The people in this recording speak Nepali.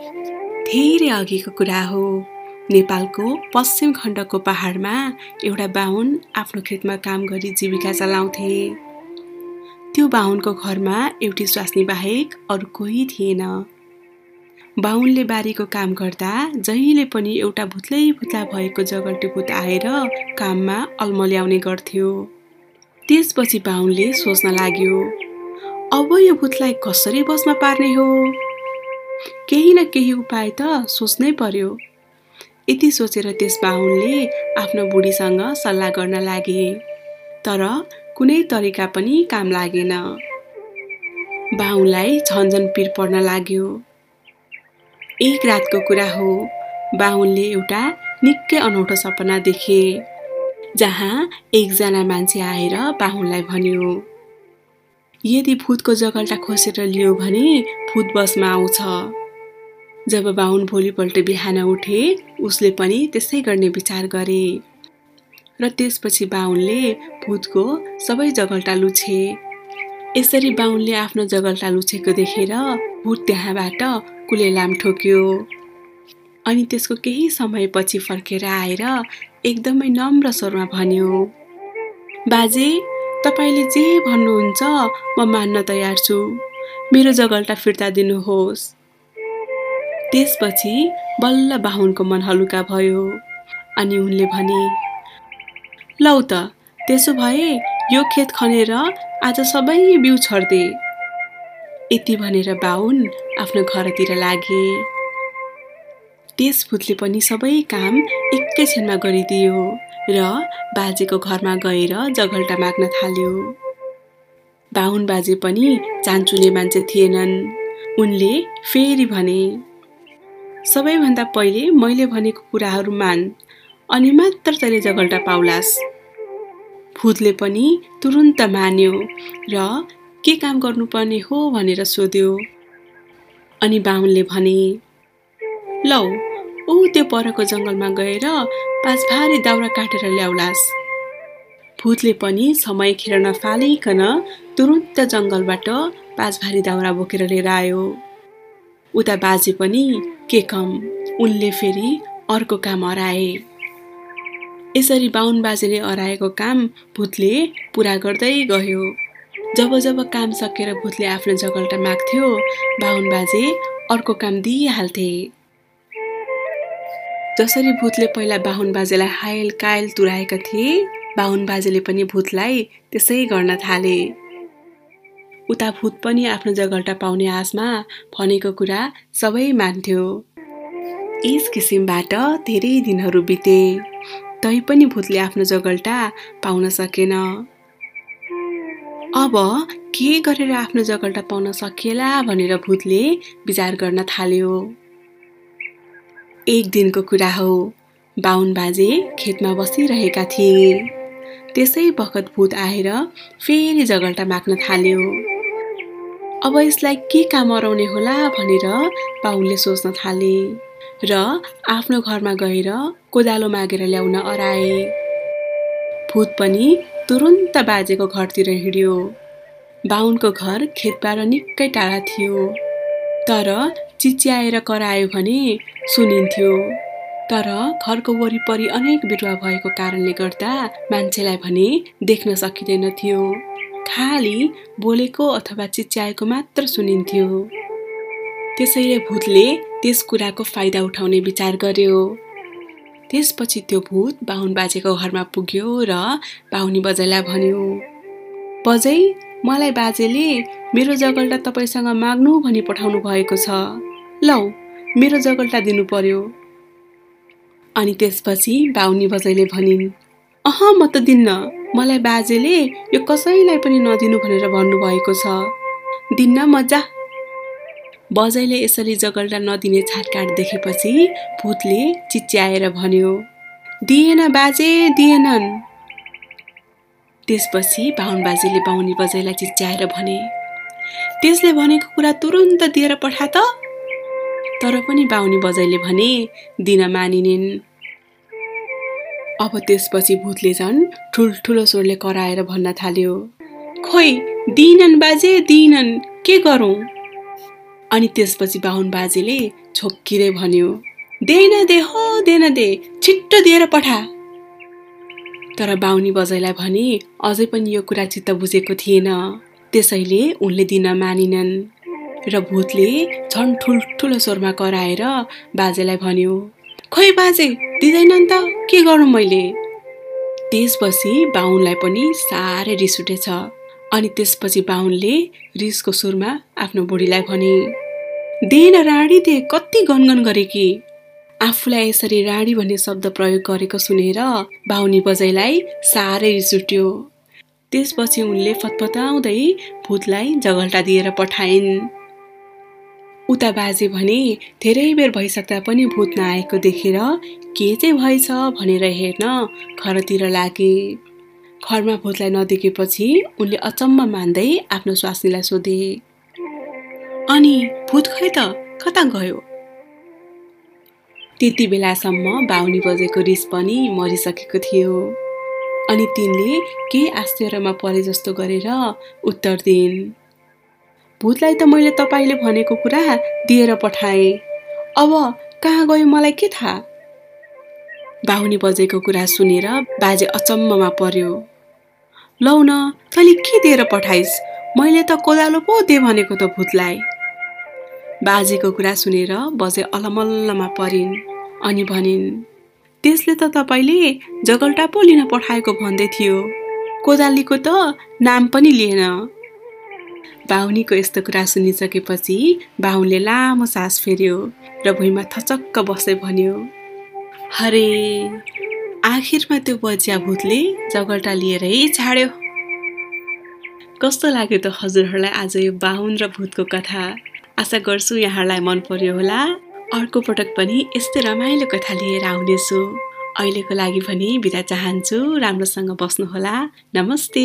धेरै अघिको कुरा हो। नेपालको पश्चिम खण्डको पहाडमा एउटा बाहुन आफ्नो खेतमा काम गरी जीविका चलाउँथे। त्यो बाहुनको घरमा एउटी स्वास्नी बाहेक अरू कोही थिएन। बाहुनले बारीको काम गर्दा जहिले पनि एउटा भुत्लै भुत्ला भएको जगल्टे भूत आएर काममा अल्मल्याउने गर्थ्यो। त्यसपछि बाहुनले सोच्न लाग्यो अब यो भूतलाई कसरी बसमा पार्ने हो? केही न केही उपाय त सोच्नै पर्यो। यति सोचेर त्यस बाहुनले आफ्नो बुढीसँग सल्लाह गर्न लागे। तर कुनै तरिका पनि काम लागेन। बाहुनलाई झन्झन पिर पर्न लाग्यो। एक रातको कुरा हो। बाहुनले एउटा निकै अनौठो सपना देखे। जहाँ एकजना मान्छे आएर बाहुनलाई भन्यो यदि भूतको जगल्टा खोसेर लियो भने भूत बसमा आउँछ। जब बाहुन भोलिपल्ट बिहान उठे उसले पनि त्यसै गर्ने विचार गरे। र त्यसपछि बाहुनले भूतको सबै जगल्टा लुछे। यसरी बाहुनले आफ्नो जगल्टा लुछेको देखेर भूत त्यहाँबाट कुलेलाम ठोक्यो। अनि त्यसको केही समयपछि फर्केर आएर एकदमै नम्र स्वरमा भन्यो बाजे तपाईँले जे भन्नुहुन्छ म मान्न तयार छु। मेरो जगल्टा फिर्ता दिनुहोस्। त्यसपछि बल्ल बाहुनको मन हलुका भयो। अनि उनले भने लौ त त्यसो भए यो खेत खनेर आज सबै बिउ छर्दे। यति भनेर बाहुन आफ्नो घरतिर लागे। त्यस पनि सबै काम एकैछिनमा गरिदियो। र बाजेको घरमा गएर जगल्टा माग्न थाल्यो। बाहुन बाजे पनि चान्चुने मान्छे थिएनन्। उनले फेरि भने सबैभन्दा पहिले मैले भनेको कुराहरू मान अनि मात्र तैँले जगल्टा पाउलास् भूतले पनि तुरुन्त मान्यो र के काम गर्नुपर्ने हो भनेर सोध्यो। अनि बाहुनले भने लौ ऊ त्यो परको जङ्गलमा गएर पाँच भारी दाउरा काटेर ल्याउलास्। भूतले पनि समय खेर नफालिकन तुरुन्त जङ्गलबाट पाँच भारी दाउरा बोकेर लिएर आयो। उता बाजे पनि के कम उनले फेरि अर्को काम हराए। यसरी बाहुन बाजेले अराएको काम भूतले पुरा गर्दै गयो। जब जब काम सकेर भूतले आफ्नो जगल्टा माग्थ्यो बाहुन बाजे अर्को काम दिइहाल्थे। जसरी भूतले पहिला बाहुन बाजेलाई हायल कायल तुराएका थिए बाहुन बाजेले पनि भूतलाई त्यसै गर्न थाले। उता भूत पनि आफ्नो जगल्टा पाउने आशमा भनेको कुरा सबै मान्थ्यो। यस किसिमबाट धेरै दिनहरू बिते। पनि भूतले आफ्नो जगल्टा पाउन सकेन। अब के गरेर आफ्नो जगल्टा पाउन सकिएला भनेर भूतले विचार गर्न थाल्यो। एक दिनको कुरा हो। बाहुन बाजे खेतमा बसिरहेका थिए। त्यसै बखत भूत आएर फेरि जगल्टा माग्न थाल्यो। अब यसलाई के काम अराउने होला भनेर बाहुनले सोच्न थाले र आफ्नो घरमा गएर कोदालो मागेर ल्याउन अराए। भूत पनि तुरुन्त बाजेको घरतिर हिँड्यो। बाहुनको घर खेतबाट निकै टाढा थियो। तर चिच्याएर करायो भने सुनिन्थ्यो। तर घरको वरिपरि अनेक बिरुवा भएको कारणले गर्दा मान्छेलाई भने देख्न सकिँदैन थियो खालि बोलेको अथवा चिच्याएको मात्र सुनिन्थ्यो। त्यसैले भूतले त्यस कुराको फाइदा उठाउने विचार गर्यो। त्यसपछि त्यो भूत बाहुन बाजेको घरमा पुग्यो र बाहुनी बजाइलाई भन्यो बजै मलाई बाजेले मेरो जगल्टा तपाईँसँग माग्नु भनी पठाउनु भएको छ। लौ मेरो जगल्टा दिनु पर्यो अनि त्यसपछि बाहुनी बजैले भनिन् अह म त दिन्न। मलाई बाजेले यो कसैलाई पनि नदिनु भनेर भन्नुभएको छ। दिन्न मजा बजैले यसरी जगल्टा नदिने छाटकाट देखेपछि भूतले चिच्याएर भन्यो दिएन बाजे दिएनन् त्यसपछि बाहुन बाजेले बाहुनी बजैलाई चिच्याएर भने त्यसले भनेको कुरा तुरुन्त दिएर पठा त तर पनि बाहुनी बजैले भने दिन मानिनेन्। अब त्यसपछि भूतले झन् ठुल्ठुलो स्वरले कराएर भन्न थाल्यो खोइ दिनन् बाजे दिनन् के गरौँ? अनि त्यसपछि बाहुन बाजेले छोक्किँदै भन्यो देन दे हो देन दे छिट्टो दिएर पठा। तर बाहुनी बजैलाई भने अझै पनि यो कुरा चित्त बुझेको थिएन। त्यसैले उनले दिन मानिनन्। र भूतले झन् ठुल्ठुलो स्वरमा कराएर बाजेलाई भन्यो खोइ बाजे दिँदैन नि त के गरौँ मैले? त्यसपछि बाहुनलाई पनि साह्रै रिस उठेछ अनि त्यसपछि बाहुनले रिसको सुरमा आफ्नो बुढीलाई भने देन राडी दे कति गनगन गरे कि? आफूलाई यसरी राडी भन्ने शब्द प्रयोग गरेको सुनेर बाहुनी बजैलाई साह्रै रिस उठ्यो। त्यसपछि उनले फतफताउँदै भूतलाई जगल्टा दिएर पठाइन्। उता बाजे भने धेरै बेर भइसक्दा पनि भूत नआएको देखेर के चाहिँ भएछ भनेर हेर्न घरतिर लागे। घरमा भूतलाई नदेखेपछि उनले अचम्म मान्दै आफ्नो स्वास्नीलाई सोधे अनि भूत खै त कता गयो? त्यति बेलासम्म बाहुनी बजेको रिस पनि मरिसकेको थियो। अनि तिनले केही आश्चर्यमा परे जस्तो गरेर उत्तर दिइन् भूतलाई त मैले तपाईँले भनेको कुरा दिएर पठाएँ। अब कहाँ गयो मलाई के थाहा? बाहुनी बजेको कुरा सुनेर बाजे अचम्ममा पर्यो। लौ न तैँले के दिएर पठाइस्? मैले त कोदालो पो दे भनेको त भूतलाई बाजेको कुरा सुनेर बजे अलमल्लमा परिन् अनि भनिन् त्यसले त तपाईँले जगल्टा पो लिन पठाएको भन्दै थियो। कोदालीको त नाम पनि लिएन। बाहुनीको यस्तो कुरा सुनिसकेपछि बाहुनले लामो सास फेर्यो र भुइँमा थचक्क बस्दै भन्यो हरे आखिरमा त्यो बजिया भूतले जगल्टा लिएरै छाड्यो कस्तो लाग्यो त हजुरहरूलाई आज यो बाहुन र भूतको कथा। आशा गर्छु यहाँहरूलाई मन पर्यो होला। अर्को पटक पनि यस्तै रमाइलो कथा लिएर आउनेछु। अहिलेको लागि पनि बिदा चाहन्छु। राम्रोसँग बस्नुहोला। नमस्ते।